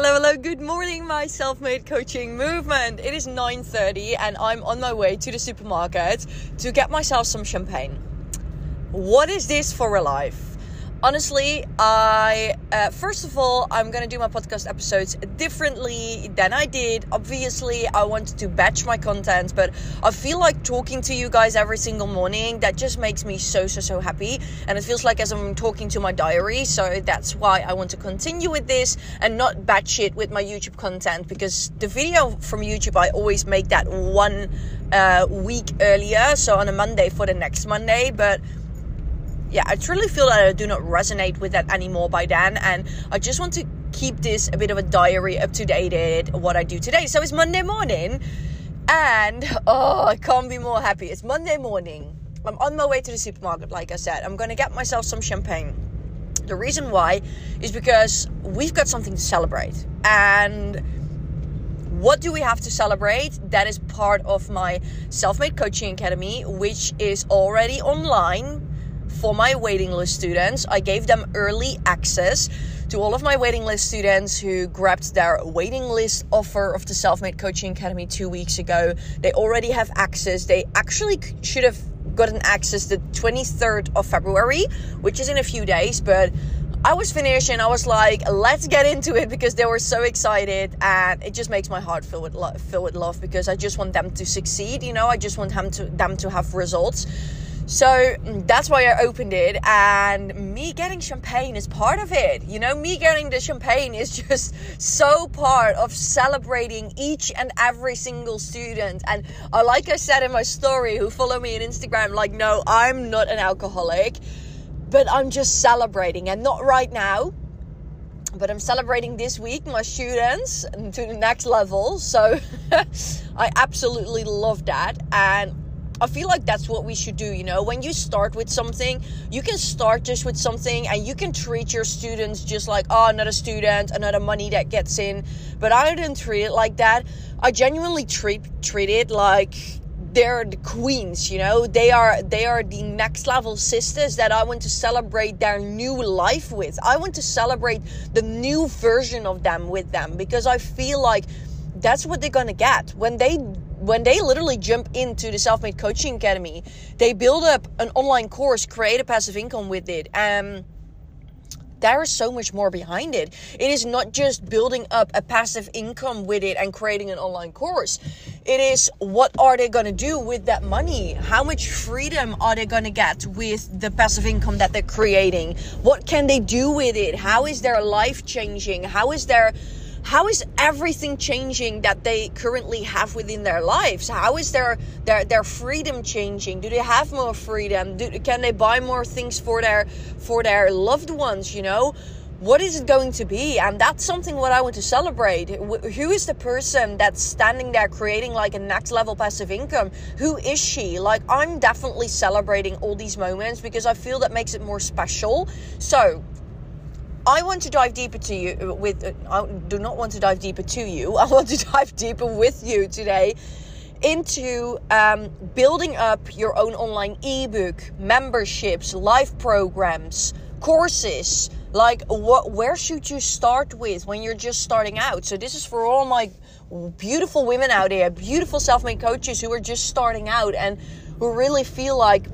Hello, hello, good morning, my self-made coaching movement. It is 9:30 and I'm on my way to the supermarket to get myself some champagne. What is this for a life? Honestly, I uh, first of all, I'm gonna do my podcast episodes differently than I did. Obviously, I wanted to batch my content, but I feel like talking to you guys every single morning that just makes me so so so happy, and it feels like as I'm talking to my diary. So that's why I want to continue with this and not batch it with my YouTube content because the video from YouTube I always make that one uh, week earlier, so on a Monday for the next Monday, but yeah, I truly feel that I do not resonate with that anymore by then. And I just want to keep this a bit of a diary up to date what I do today. So it's Monday morning. And oh, I can't be more happy. It's Monday morning. I'm on my way to the supermarket, like I said. I'm going to get myself some champagne. The reason why is because we've got something to celebrate. And what do we have to celebrate? That is part of my Self Made Coaching Academy, which is already online for my waiting list students. I gave them early access to all of my waiting list students who grabbed their waiting list offer of the Self Made Coaching Academy two weeks ago. They already have access. They actually should have gotten access the 23rd of February, which is in a few days, but I was finished and I was like, let's get into it because they were so excited and it just makes my heart fill with love, fill with love because I just want them to succeed. You know, I just want them to them to have results. So that's why I opened it, and me getting champagne is part of it. You know, me getting the champagne is just so part of celebrating each and every single student. And uh, like I said in my story, who follow me on Instagram, like, no, I'm not an alcoholic, but I'm just celebrating, and not right now. But I'm celebrating this week my students to the next level. So I absolutely love that. And I feel like that's what we should do. You know, when you start with something, you can start just with something and you can treat your students just like, oh, another student, another money that gets in. But I didn't treat it like that. I genuinely treat treat it like they're the queens you know they are they are the next level sisters that i want to celebrate their new life with i want to celebrate the new version of them with them because i feel like that's what they're gonna get when they when they literally jump into the self-made coaching academy they build up an online course create a passive income with it um there is so much more behind it. It is not just building up a passive income with it and creating an online course. It is what are they going to do with that money? How much freedom are they going to get with the passive income that they're creating? What can they do with it? How is their life changing? How is their how is everything changing that they currently have within their lives? How is their their their freedom changing? Do they have more freedom? Do, can they buy more things for their for their loved ones you know? What is it going to be? And that's something what i want to celebrate. Who is the person that's standing there creating like a next level passive income? Who is she? Like i'm definitely celebrating all these moments because i feel that makes it more special. So I want to dive deeper to you with. Uh, I do not want to dive deeper to you. I want to dive deeper with you today into um, building up your own online ebook, memberships, live programs, courses. Like, what? Where should you start with when you're just starting out? So this is for all my beautiful women out there, beautiful self-made coaches who are just starting out and who really feel like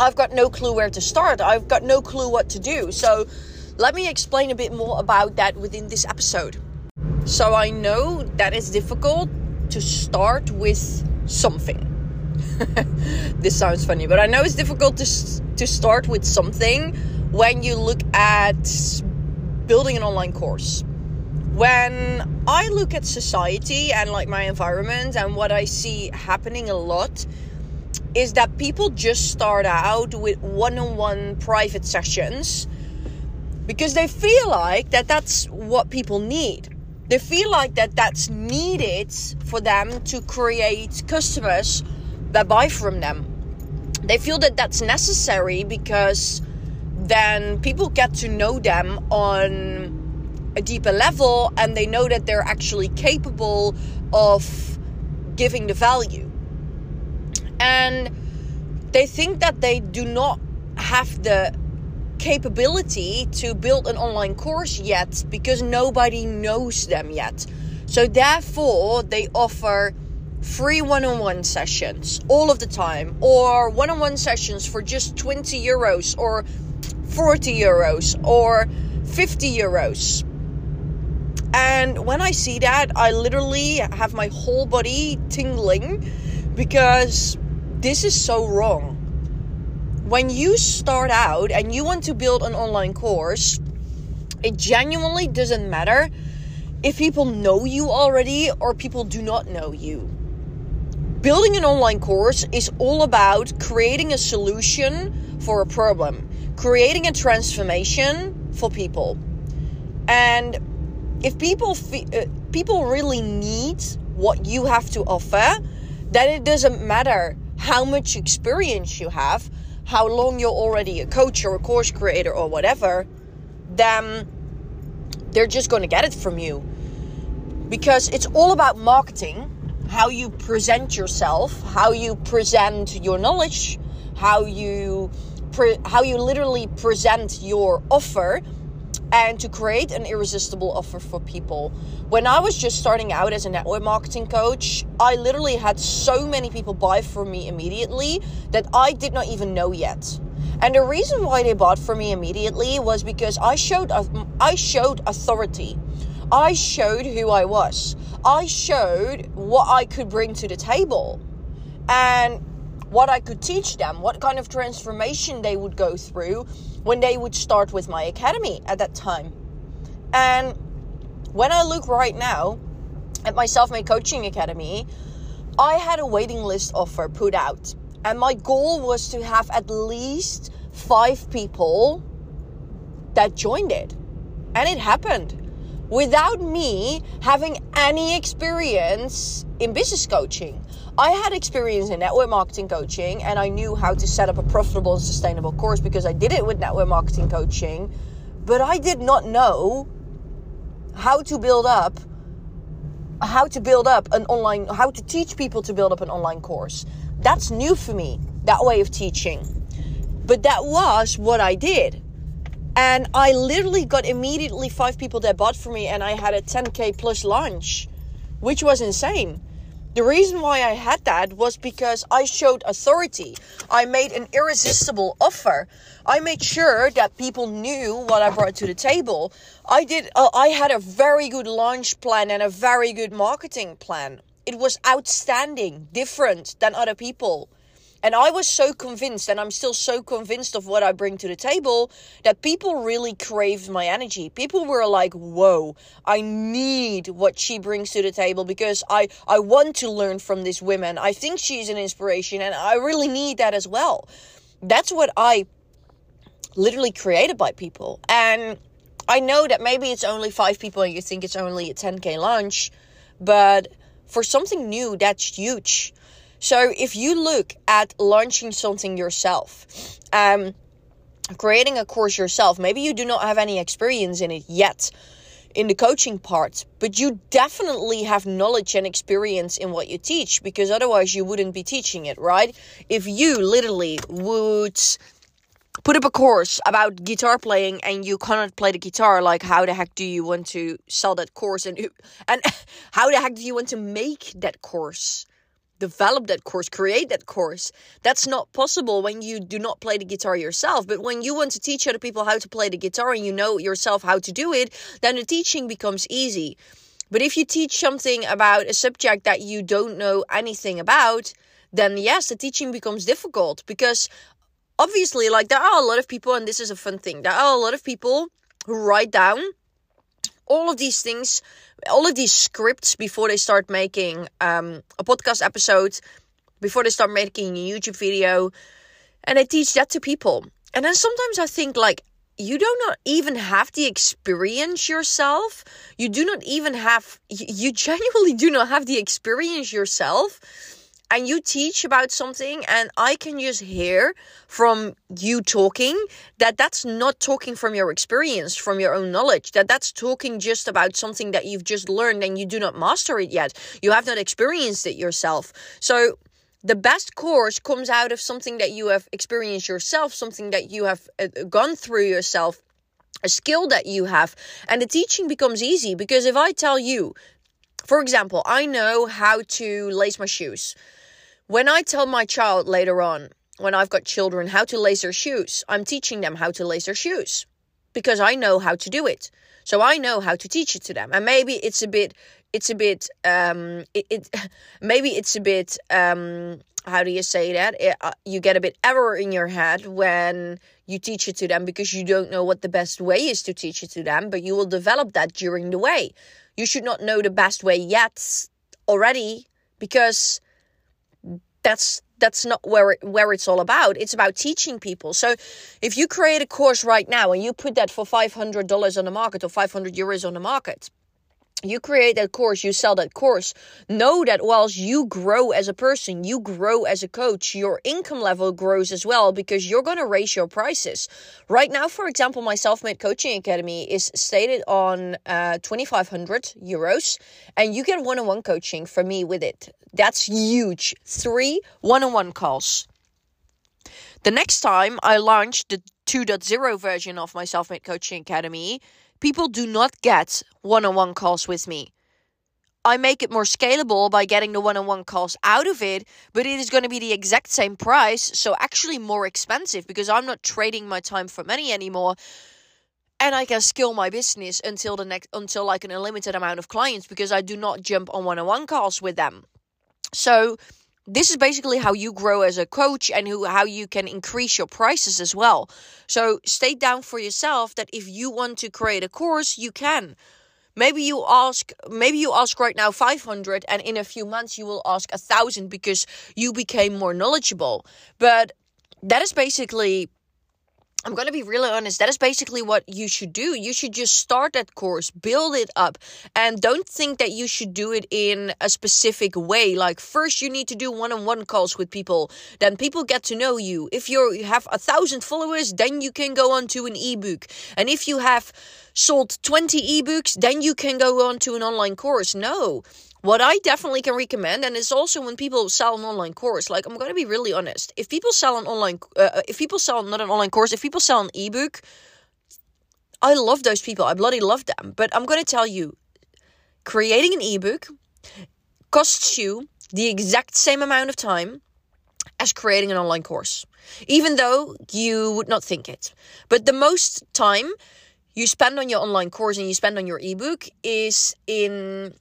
I've got no clue where to start. I've got no clue what to do. So let me explain a bit more about that within this episode. So, I know that it's difficult to start with something. this sounds funny, but I know it's difficult to, to start with something when you look at building an online course. When I look at society and like my environment and what I see happening a lot is that people just start out with one on one private sessions because they feel like that that's what people need. They feel like that that's needed for them to create customers that buy from them. They feel that that's necessary because then people get to know them on a deeper level and they know that they're actually capable of giving the value. And they think that they do not have the capability to build an online course yet because nobody knows them yet. So therefore, they offer free one-on-one sessions all of the time or one-on-one sessions for just 20 euros or 40 euros or 50 euros. And when I see that, I literally have my whole body tingling because this is so wrong. When you start out and you want to build an online course, it genuinely doesn't matter if people know you already or people do not know you. Building an online course is all about creating a solution for a problem, creating a transformation for people. And if people fe- uh, people really need what you have to offer, then it doesn't matter how much experience you have, how long you're already a coach or a course creator or whatever, then they're just going to get it from you. Because it's all about marketing how you present yourself, how you present your knowledge, how you pre- how you literally present your offer and to create an irresistible offer for people. When I was just starting out as a network marketing coach, I literally had so many people buy from me immediately that I did not even know yet. And the reason why they bought from me immediately was because I showed I showed authority. I showed who I was. I showed what I could bring to the table and what I could teach them, what kind of transformation they would go through when they would start with my academy at that time. And when I look right now at my self made coaching academy, I had a waiting list offer put out. And my goal was to have at least five people that joined it. And it happened without me having any experience in business coaching. I had experience in network marketing coaching and I knew how to set up a profitable and sustainable course because I did it with network marketing coaching, but I did not know how to build up how to build up an online how to teach people to build up an online course. That's new for me, that way of teaching. But that was what I did. And I literally got immediately five people that bought for me, and I had a 10k plus launch, which was insane. The reason why I had that was because I showed authority. I made an irresistible offer. I made sure that people knew what I brought to the table. I did uh, I had a very good launch plan and a very good marketing plan. It was outstanding, different than other people. And I was so convinced, and I'm still so convinced of what I bring to the table, that people really craved my energy. People were like, whoa, I need what she brings to the table because I, I want to learn from this woman. I think she's an inspiration, and I really need that as well. That's what I literally created by people. And I know that maybe it's only five people and you think it's only a 10k launch, but for something new, that's huge. So if you look at launching something yourself, um, creating a course yourself, maybe you do not have any experience in it yet in the coaching part, but you definitely have knowledge and experience in what you teach because otherwise you wouldn't be teaching it, right? If you literally would put up a course about guitar playing and you cannot play the guitar like how the heck do you want to sell that course and and how the heck do you want to make that course develop that course, create that course. That's not possible when you do not play the guitar yourself. But when you want to teach other people how to play the guitar and you know yourself how to do it, then the teaching becomes easy. But if you teach something about a subject that you don't know anything about, then yes, the teaching becomes difficult because obviously, like, there are a lot of people, and this is a fun thing, there are a lot of people who write down all of these things, all of these scripts before they start making um, a podcast episode, before they start making a YouTube video, and I teach that to people. And then sometimes I think like you do not even have the experience yourself. You do not even have you genuinely do not have the experience yourself and you teach about something and i can just hear from you talking that that's not talking from your experience from your own knowledge that that's talking just about something that you've just learned and you do not master it yet you have not experienced it yourself so the best course comes out of something that you have experienced yourself, something that you have uh, gone through yourself, a skill that you have. And the teaching becomes easy because if I tell you, for example, I know how to lace my shoes. When I tell my child later on, when I've got children, how to lace their shoes, I'm teaching them how to lace their shoes because I know how to do it. So I know how to teach it to them. And maybe it's a bit it's a bit um it, it maybe it's a bit um how do you say that it, uh, you get a bit error in your head when you teach it to them because you don't know what the best way is to teach it to them but you will develop that during the way you should not know the best way yet already because that's that's not where it, where it's all about. It's about teaching people. So if you create a course right now and you put that for $500 on the market or 500 euros on the market, you create that course, you sell that course. Know that whilst you grow as a person, you grow as a coach, your income level grows as well because you're going to raise your prices. Right now, for example, my Self Made Coaching Academy is stated on uh, 2,500 euros, and you get one on one coaching from me with it. That's huge. Three one on one calls. The next time I launch the 2.0 version of my Self Made Coaching Academy, people do not get one on one calls with me. I make it more scalable by getting the one on one calls out of it, but it is going to be the exact same price, so actually more expensive because I'm not trading my time for money anymore. And I can scale my business until the next until like an unlimited amount of clients because I do not jump on one on one calls with them. So this is basically how you grow as a coach and who how you can increase your prices as well. So state down for yourself that if you want to create a course, you can. Maybe you ask maybe you ask right now 500 and in a few months you will ask a 1000 because you became more knowledgeable. But that is basically I'm going to be really honest. That is basically what you should do. You should just start that course, build it up, and don't think that you should do it in a specific way. Like, first, you need to do one on one calls with people. Then people get to know you. If you have a thousand followers, then you can go on to an ebook. And if you have sold 20 ebooks, then you can go on to an online course. No, what I definitely can recommend, and it's also when people sell an online course, like I'm going to be really honest. If people sell an online, uh, uh, if people sell not an online course, if people sell an ebook, I love those people. I bloody love them. But I'm going to tell you, creating an ebook costs you the exact same amount of time as creating an online course, even though you would not think it. But the most time you spend on your online course and you spend on your ebook is in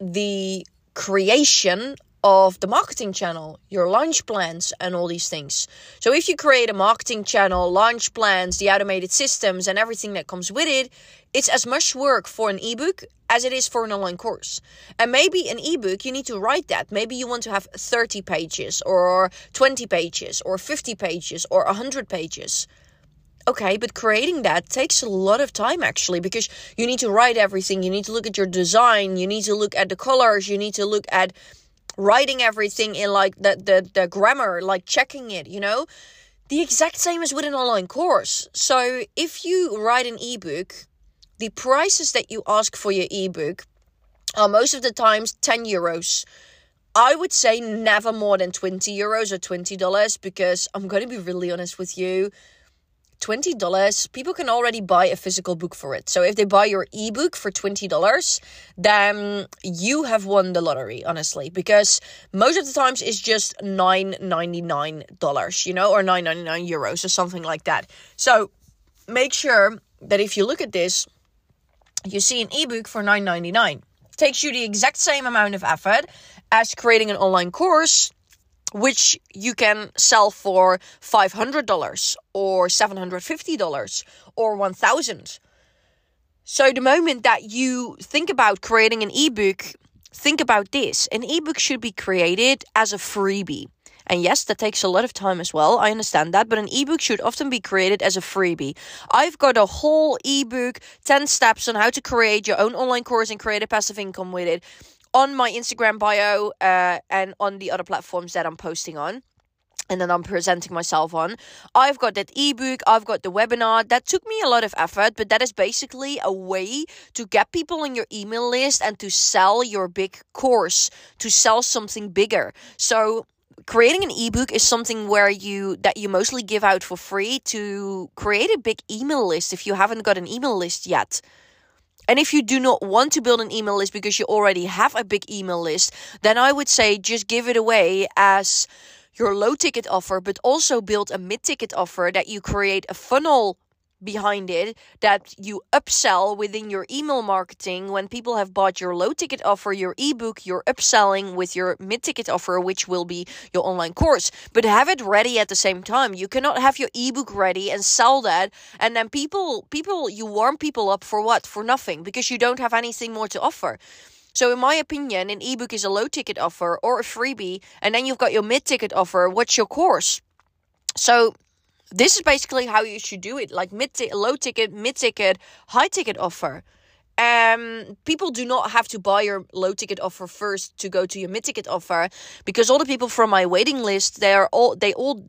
the creation of the marketing channel, your launch plans, and all these things. So, if you create a marketing channel, launch plans, the automated systems, and everything that comes with it, it's as much work for an ebook as it is for an online course. And maybe an ebook, you need to write that. Maybe you want to have 30 pages, or 20 pages, or 50 pages, or 100 pages. Okay, but creating that takes a lot of time actually because you need to write everything, you need to look at your design, you need to look at the colors, you need to look at writing everything in like the the, the grammar, like checking it, you know? The exact same as with an online course. So if you write an ebook, the prices that you ask for your ebook are most of the times 10 euros. I would say never more than 20 euros or $20 because I'm going to be really honest with you $20, people can already buy a physical book for it. So if they buy your ebook for $20, then you have won the lottery, honestly, because most of the times it's just $9.99, you know, or $9.99 euros or something like that. So make sure that if you look at this, you see an ebook for $9.99. Takes you the exact same amount of effort as creating an online course which you can sell for $500 or $750 or 1000 so the moment that you think about creating an ebook think about this. An ebook should be created as a freebie. And yes, that takes a lot of time as well. I understand that, but an ebook should often be created as a freebie. I've got a whole ebook, 10 steps on how to create your own online course and create a passive income with it on my Instagram bio uh, and on the other platforms that I'm posting on and then I'm presenting myself on. I've got that ebook, I've got the webinar. That took me a lot of effort, but that is basically a way to get people on your email list and to sell your big course, to sell something bigger. So creating an ebook is something where you that you mostly give out for free to create a big email list if you haven't got an email list yet. And if you do not want to build an email list because you already have a big email list, then I would say just give it away as your low ticket offer, but also build a mid ticket offer that you create a funnel behind it that you upsell within your email marketing when people have bought your low ticket offer your ebook you're upselling with your mid ticket offer which will be your online course but have it ready at the same time you cannot have your ebook ready and sell that and then people people you warm people up for what for nothing because you don't have anything more to offer so, in my opinion, an ebook is a low ticket offer or a freebie, and then you've got your mid ticket offer. What's your course? So, this is basically how you should do it like mid t- low ticket mid ticket high ticket offer. Um people do not have to buy your low ticket offer first to go to your mid ticket offer because all the people from my waiting list they are all they all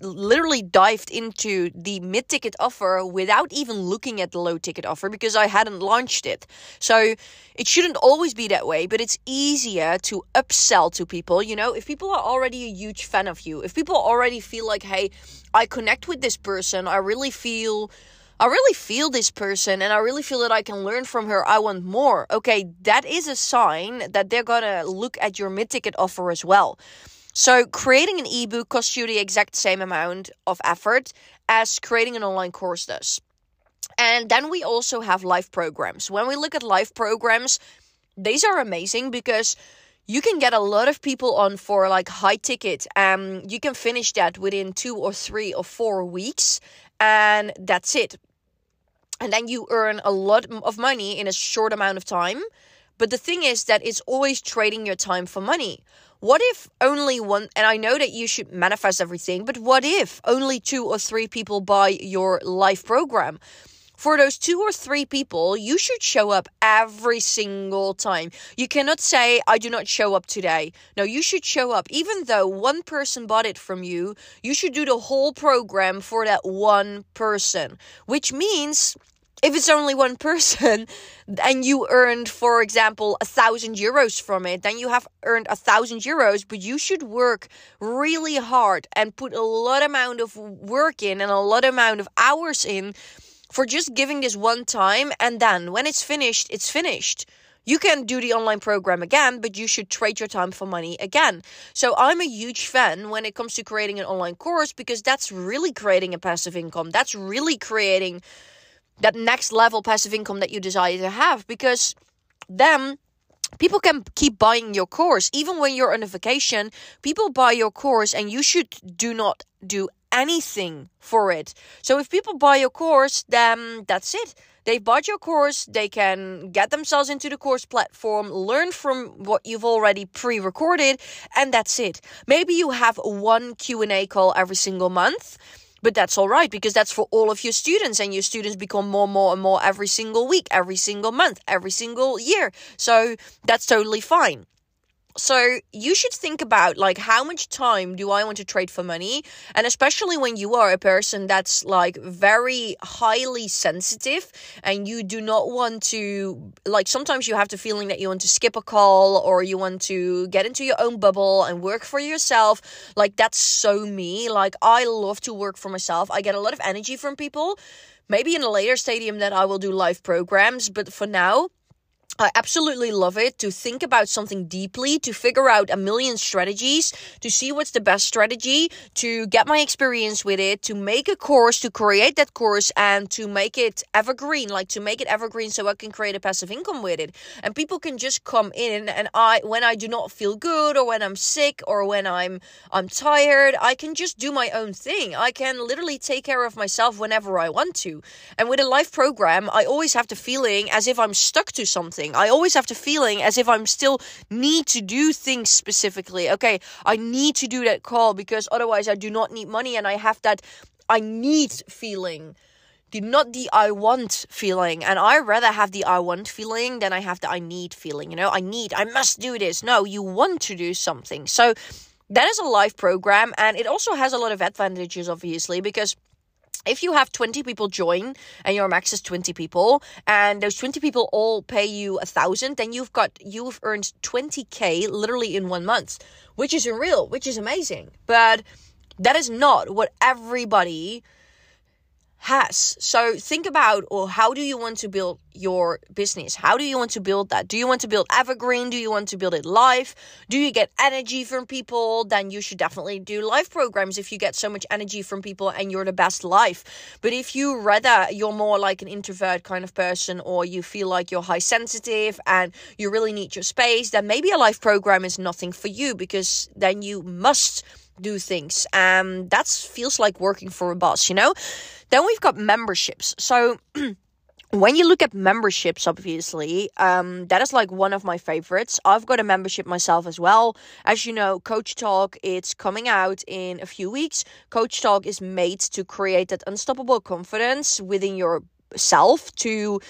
literally dived into the mid ticket offer without even looking at the low ticket offer because I hadn't launched it. So it shouldn't always be that way, but it's easier to upsell to people. You know, if people are already a huge fan of you, if people already feel like, hey, I connect with this person, I really feel. I really feel this person and I really feel that I can learn from her. I want more. Okay, that is a sign that they're gonna look at your mid ticket offer as well. So, creating an ebook costs you the exact same amount of effort as creating an online course does. And then we also have live programs. When we look at live programs, these are amazing because you can get a lot of people on for like high ticket. Um, you can finish that within two or three or four weeks, and that's it. And then you earn a lot of money in a short amount of time. But the thing is that it's always trading your time for money. What if only one, and I know that you should manifest everything, but what if only two or three people buy your life program? For those two or three people, you should show up every single time. You cannot say, I do not show up today. No, you should show up. Even though one person bought it from you, you should do the whole program for that one person, which means if it's only one person and you earned for example a thousand euros from it then you have earned a thousand euros but you should work really hard and put a lot amount of work in and a lot amount of hours in for just giving this one time and then when it's finished it's finished you can do the online program again, but you should trade your time for money again. So I'm a huge fan when it comes to creating an online course because that's really creating a passive income. That's really creating that next level passive income that you desire to have because then people can keep buying your course. Even when you're on a vacation people buy your course and you should do not do anything for it. So if people buy your course then that's it. They've bought your course. They can get themselves into the course platform learn from what you've already pre-recorded and that's it. Maybe you have one q&a call every single month but that's all right because that's for all of your students, and your students become more, and more, and more every single week, every single month, every single year. So that's totally fine. So you should think about like how much time do I want to trade for money? And especially when you are a person that's like very highly sensitive and you do not want to like sometimes you have the feeling that you want to skip a call or you want to get into your own bubble and work for yourself. Like that's so me. Like I love to work for myself. I get a lot of energy from people. Maybe in a later stadium that I will do live programs, but for now I absolutely love it to think about something deeply, to figure out a million strategies, to see what's the best strategy, to get my experience with it, to make a course, to create that course, and to make it evergreen, like to make it evergreen so I can create a passive income with it. And people can just come in and I when I do not feel good or when I'm sick or when I'm I'm tired, I can just do my own thing. I can literally take care of myself whenever I want to. And with a live program, I always have the feeling as if I'm stuck to something I always have the feeling as if I'm still need to do things specifically. Okay, I need to do that call because otherwise I do not need money and I have that I need feeling. The, not the I want feeling. And I rather have the I want feeling than I have the I need feeling. You know, I need, I must do this. No, you want to do something. So that is a live program and it also has a lot of advantages, obviously, because if you have 20 people join and your max is 20 people and those 20 people all pay you a thousand then you've got you've earned 20k literally in one month which is unreal which is amazing. But that is not what everybody has. So think about or how do you want to build your business? How do you want to build that? Do you want to build evergreen? Do you want to build it live? Do you get energy from people? Then you should definitely do live programs if you get so much energy from people and you're the best live. But if you rather you're more like an introvert kind of person or you feel like you're high sensitive and you really need your space, then maybe a live program is nothing for you because then you must do things. Um, that feels like working for a boss, you know? Then we've got memberships. So when you look at memberships, obviously, um, that is like one of my favorites. I've got a membership myself as well. As you know, Coach Talk, it's coming out in a few weeks. Coach Talk is made to create that unstoppable confidence within yourself to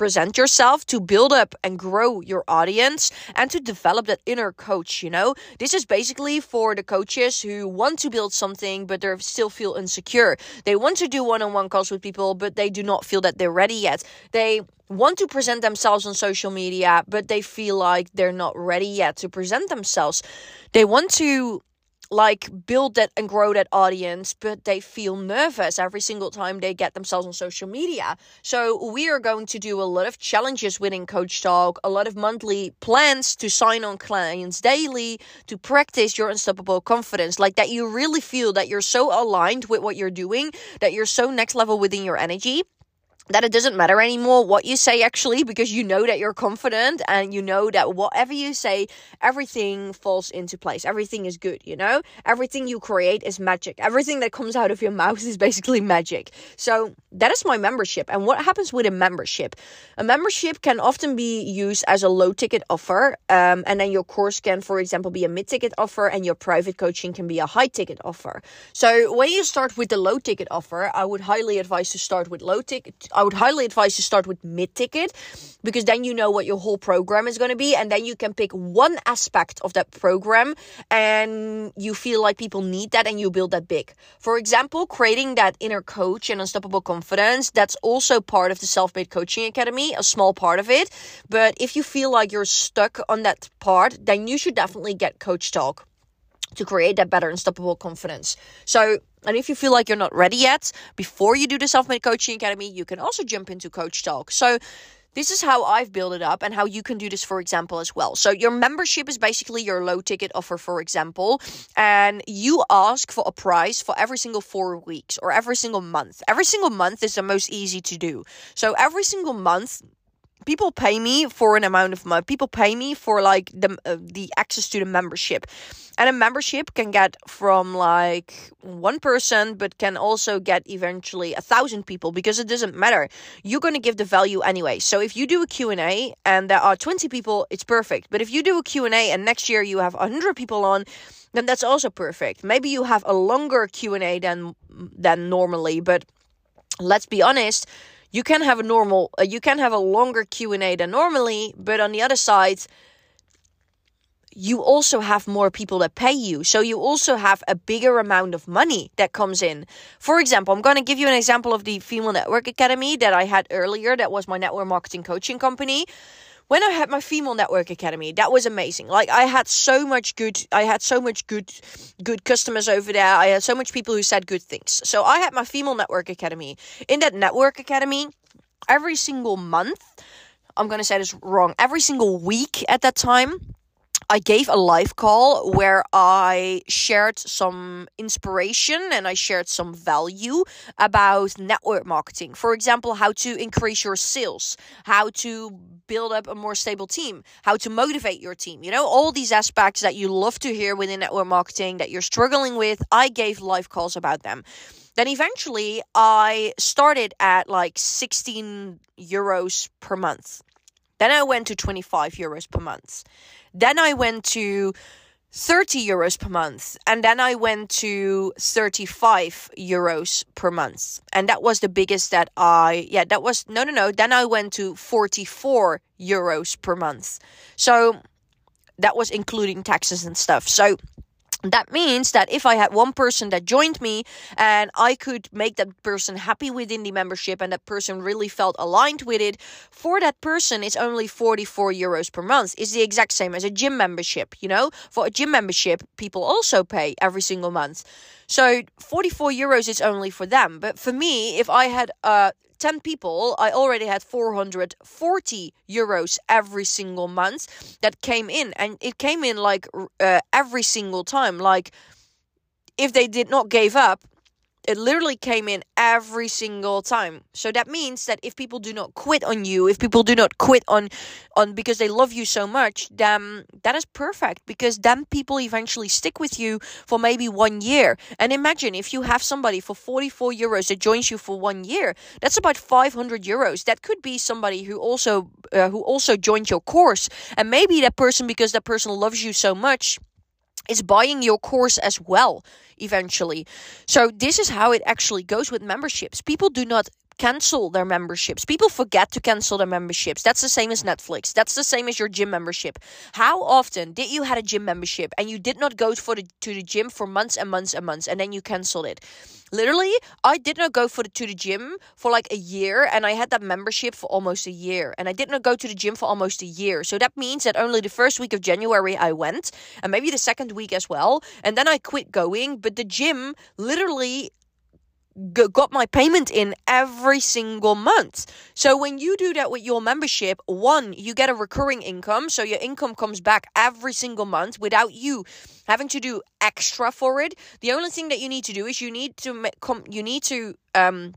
present yourself, to build up and grow your audience, and to develop that inner coach. You know, this is basically for the coaches who want to build something, but they still feel insecure. They want to do one on one calls with people, but they do not feel that they're ready yet. They want to present themselves on social media, but they feel like they're not ready yet to present themselves. They want to like build that and grow that audience, but they feel nervous every single time they get themselves on social media. So we are going to do a lot of challenges within Coach Talk, a lot of monthly plans to sign on clients daily to practice your unstoppable confidence, like that you really feel that you're so aligned with what you're doing, that you're so next level within your energy that it doesn't matter anymore what you say actually because you know that you're confident and you know that whatever you say everything falls into place. Everything is good you know? Everything you create is magic. Everything that comes out of your mouth is basically magic. So that is my membership. And what happens with a membership? A membership can often be used as a low ticket offer um, and then your course can for example be a mid ticket offer and your private coaching can be a high ticket offer. So when you start with the low ticket offer i would highly advise to start with low ticket I would highly advise you start with mid ticket because then you know what your whole program is going to be and then you can pick one aspect of that program and you feel like people need that and you build that big. For example, creating that inner coach and unstoppable confidence, that's also part of the Self-Made Coaching Academy, a small part of it. But if you feel like you're stuck on that part, then you should definitely get Coach Talk to create that better unstoppable confidence. So, and if you feel like you're not ready yet, before you do the Self Made Coaching Academy, you can also jump into Coach Talk. So, this is how I've built it up and how you can do this, for example, as well. So, your membership is basically your low ticket offer, for example, and you ask for a price for every single four weeks or every single month. Every single month is the most easy to do. So, every single month, people pay me for an amount of money. People pay me for like the uh, the access to the membership, and a membership can get from like one person, but can also get eventually a thousand people because it doesn't matter. You're gonna give the value anyway. So if you do a Q and there are twenty people, it's perfect. But if you do a Q and next year you have hundred people on, then that's also perfect. Maybe you have a longer Q and A than than normally, but let's be honest you can have a normal uh, you can have a longer q&a than normally but on the other side you also have more people that pay you. So you also have a bigger amount of money that comes in. For example i'm going to give you an example of the female network academy that i had earlier that was my network marketing coaching company when I had my female network academy, that was amazing. Like I had so much good, I had so much good, good customers over there. I had so much people who said good things. So I had my female network academy. In that network academy, every single month, I'm gonna say this wrong. Every single week at that time, I gave a live call where I shared some inspiration and I shared some value about network marketing. For example, how to increase your sales, how to build up a more stable team, how to motivate your team. You know, all these aspects that you love to hear within network marketing that you're struggling with, I gave live calls about them. Then eventually I started at like 16 euros per month. Then I went to 25 euros per month. Then I went to 30 euros per month and then i went to 35 euros per month. And that was the biggest that i yeah that was no no no then i went to 44 euros per month. So that was including taxes and stuff. So that means that if I had one person that joined me and I could make that person happy within the membership and that person really felt aligned with it, for that person, it's only 44 euros per month. It's the exact same as a gym membership, you know? For a gym membership, people also pay every single month. So 44 euros is only for them. But for me, if I had uh, 10 people, I already had 440 euros every single month that came in. And it came in like uh, every single time. Like, if they did not give up, it literally came in every single time. So that means that if people do not quit on you if people do not quit on on because they love you so much then that is perfect because then people eventually stick with you for maybe one year. And imagine if you have somebody for 44 euros that joins you for one year that's about 500 euros. That could be somebody who also uh, who also joined your course. And maybe that person because that person loves you so much is buying your course as well eventually. So this is how it actually goes with memberships. People do not cancel their memberships. People forget to cancel their memberships. That's the same as Netflix. That's the same as your gym membership. How often did you had a gym membership and you did not go for the, to the gym for months and months and months and then you canceled it? Literally, I did not go for the, to the gym for like a year and I had that membership for almost a year and I did not go to the gym for almost a year. So that means that only the first week of January I went and maybe the second week as well and then I quit going, but the gym literally got my payment in every single month. So when you do that with your membership, one, you get a recurring income, so your income comes back every single month without you having to do extra for it. The only thing that you need to do is you need to make, come you need to um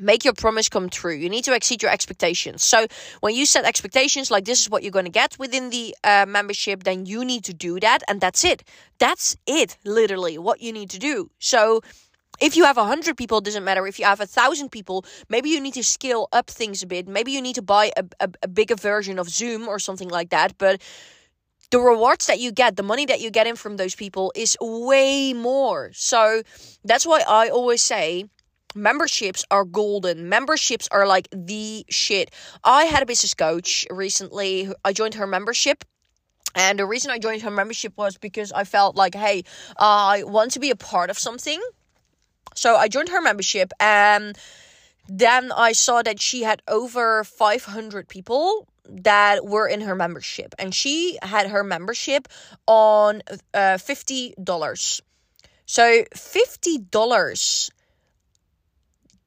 make your promise come true. You need to exceed your expectations. So when you set expectations like this is what you're going to get within the uh, membership, then you need to do that, and that's it. That's it, literally, what you need to do. So if you have a hundred people, it doesn't matter. If you have a thousand people, maybe you need to scale up things a bit. Maybe you need to buy a, a, a bigger version of Zoom or something like that. But the rewards that you get, the money that you get in from those people is way more. So that's why I always say memberships are golden. Memberships are like the shit. I had a business coach recently. I joined her membership. And the reason I joined her membership was because I felt like, hey, I want to be a part of something so I joined her membership and then I saw that she had over 500 people that were in her membership and she had her membership on uh, $50. So $50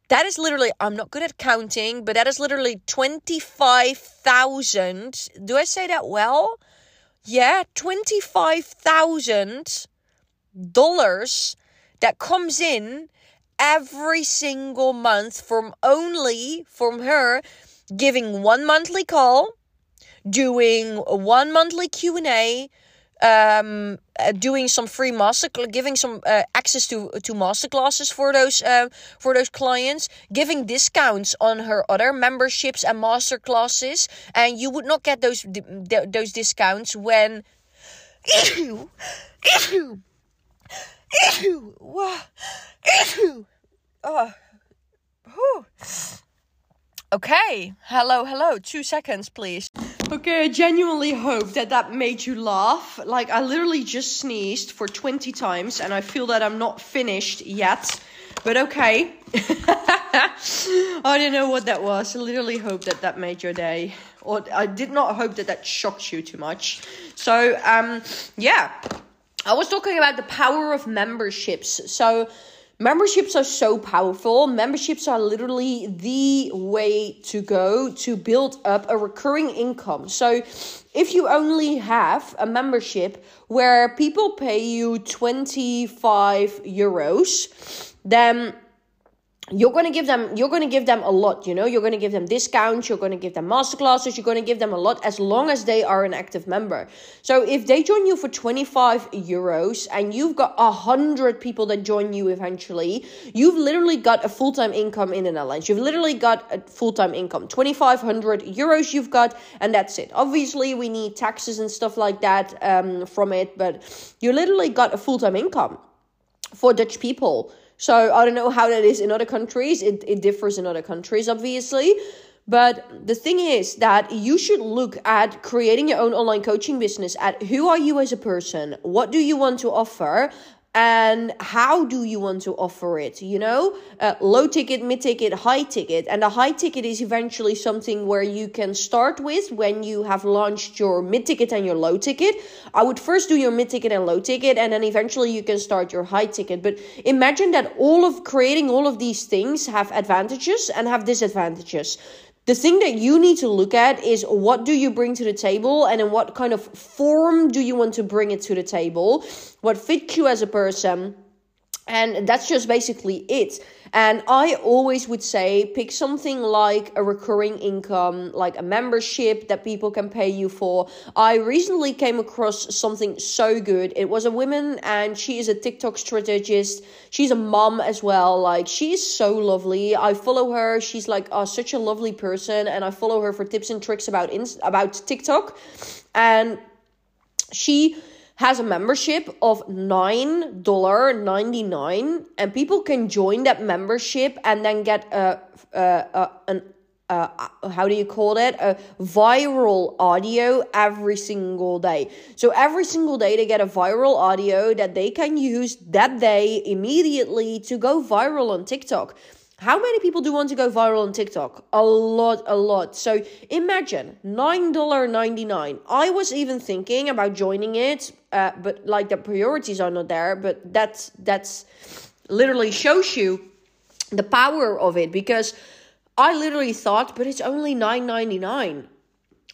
that is literally i'm not good at counting but that is literally 25000 do i say that well yeah 25000 dollars that comes in every single month from only from her giving one monthly call, doing one monthly Q&A, um, uh, doing some free master giving some uh, access to to master classes for those uh, for those clients giving discounts on her other memberships and master classes and you would not get those those discounts when Oh. Okay. Hello, hello. Two seconds, please. Okay, I genuinely hope that that made you laugh. Like, I literally just sneezed for 20 times and I feel that I'm not finished yet. But okay. I don't know what that was. I literally hope that that made your day. Or I did not hope that that shocked you too much. So, um, yeah. I was talking about the power of memberships. So, Memberships are so powerful. Memberships are literally the way to go to build up a recurring income. So, if you only have a membership where people pay you 25 euros, then you're going to give them you're going to give them a lot you know? You're going to give them discounts you're going to give them masterclasses you're going to give them a lot as long as they are an active member. So if they join you for 25 euros and you've got a hundred people that join you eventually you've literally got a full-time income in the netherlands. You've literally got a full-time income. 2500 euros you've got and that's it. Obviously we need taxes and stuff like that um, from it but you literally got a full-time income for dutch people so I don't know how that is in other countries. It, it differs in other countries, obviously. But the thing is that you should look at creating your own online coaching business at who are you as a person? What do you want to offer? And how do you want to offer it you know? Uh, low ticket mid ticket high ticket. And the high ticket is eventually something where you can start with when you have launched your mid ticket and your low ticket. I would first do your mid ticket and low ticket and then eventually you can start your high ticket. But imagine that all of creating all of these things have advantages and have disadvantages the thing that you need to look at is what do you bring to the table and in what kind of form do you want to bring it to the table? What fits you as a person and that's just basically it. And I always would say pick something like a recurring income, like a membership that people can pay you for. I recently came across something so good. It was a woman and she is a TikTok strategist. She's a mom as well. Like she is so lovely. I follow her. She's like uh, such a lovely person and I follow her for tips and tricks about ins- about TikTok. And she has a membership of $9.99 and people can join that membership and then get a, a, a an uh, how do you call it? A viral audio every single day. So every single day they get a viral audio that they can use that day immediately to go viral on tiktok how many people do want to go viral on TikTok? A lot, a lot. So imagine $9.99. I was even thinking about joining it, uh, but like the priorities are not there. But that's that's literally shows you the power of it because I literally thought, but it's only $9.99.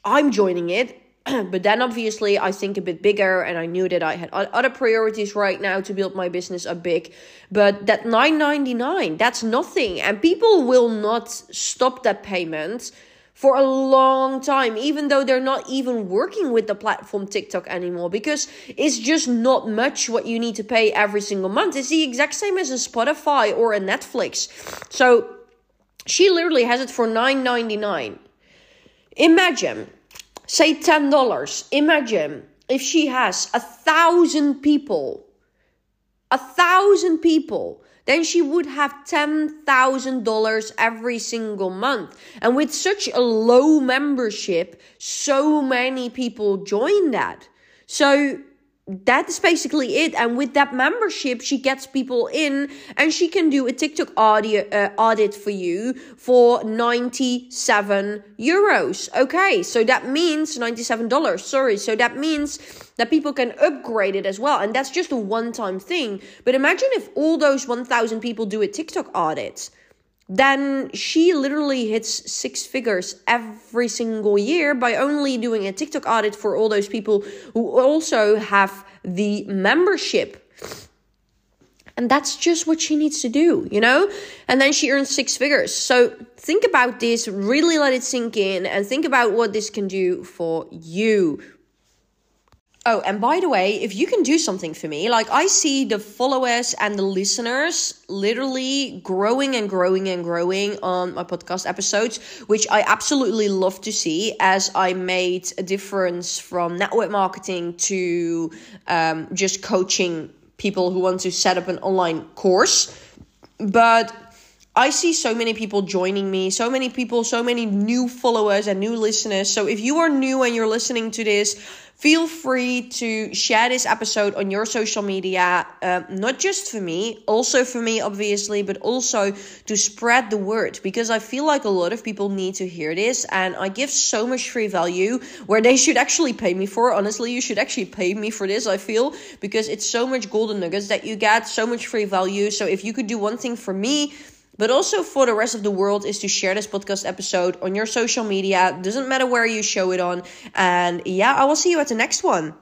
I'm joining it but then obviously I think a bit bigger and I knew that I had other priorities right now to build my business up big. But that 9.99, that's nothing and people will not stop that payment for a long time even though they're not even working with the platform TikTok anymore because it's just not much what you need to pay every single month. It's the exact same as a Spotify or a Netflix. So she literally has it for 9.99. Imagine say $10. Imagine if she has a thousand people, a thousand people, then she would have $10,000 every single month. And with such a low membership, so many people join that. So that's basically it and with that membership she gets people in and she can do a tiktok audio uh, audit for you for 97 euros okay? So that means 97 dollars sorry so that means that people can upgrade it as well and that's just a one time thing. But imagine if all those 1000 people do a tiktok audit then she literally hits six figures every single year by only doing a TikTok audit for all those people who also have the membership. And that's just what she needs to do, you know? And then she earns six figures. So think about this, really let it sink in, and think about what this can do for you Oh, and by the way, if you can do something for me, like I see the followers and the listeners literally growing and growing and growing on my podcast episodes, which I absolutely love to see as I made a difference from network marketing to um, just coaching people who want to set up an online course. But I see so many people joining me, so many people, so many new followers and new listeners. So if you are new and you're listening to this, feel free to share this episode on your social media, uh, not just for me, also for me, obviously, but also to spread the word because I feel like a lot of people need to hear this and I give so much free value where they should actually pay me for. Honestly, you should actually pay me for this, I feel, because it's so much golden nuggets that you get, so much free value. So if you could do one thing for me, but also for the rest of the world is to share this podcast episode on your social media. Doesn't matter where you show it on. And yeah, I will see you at the next one.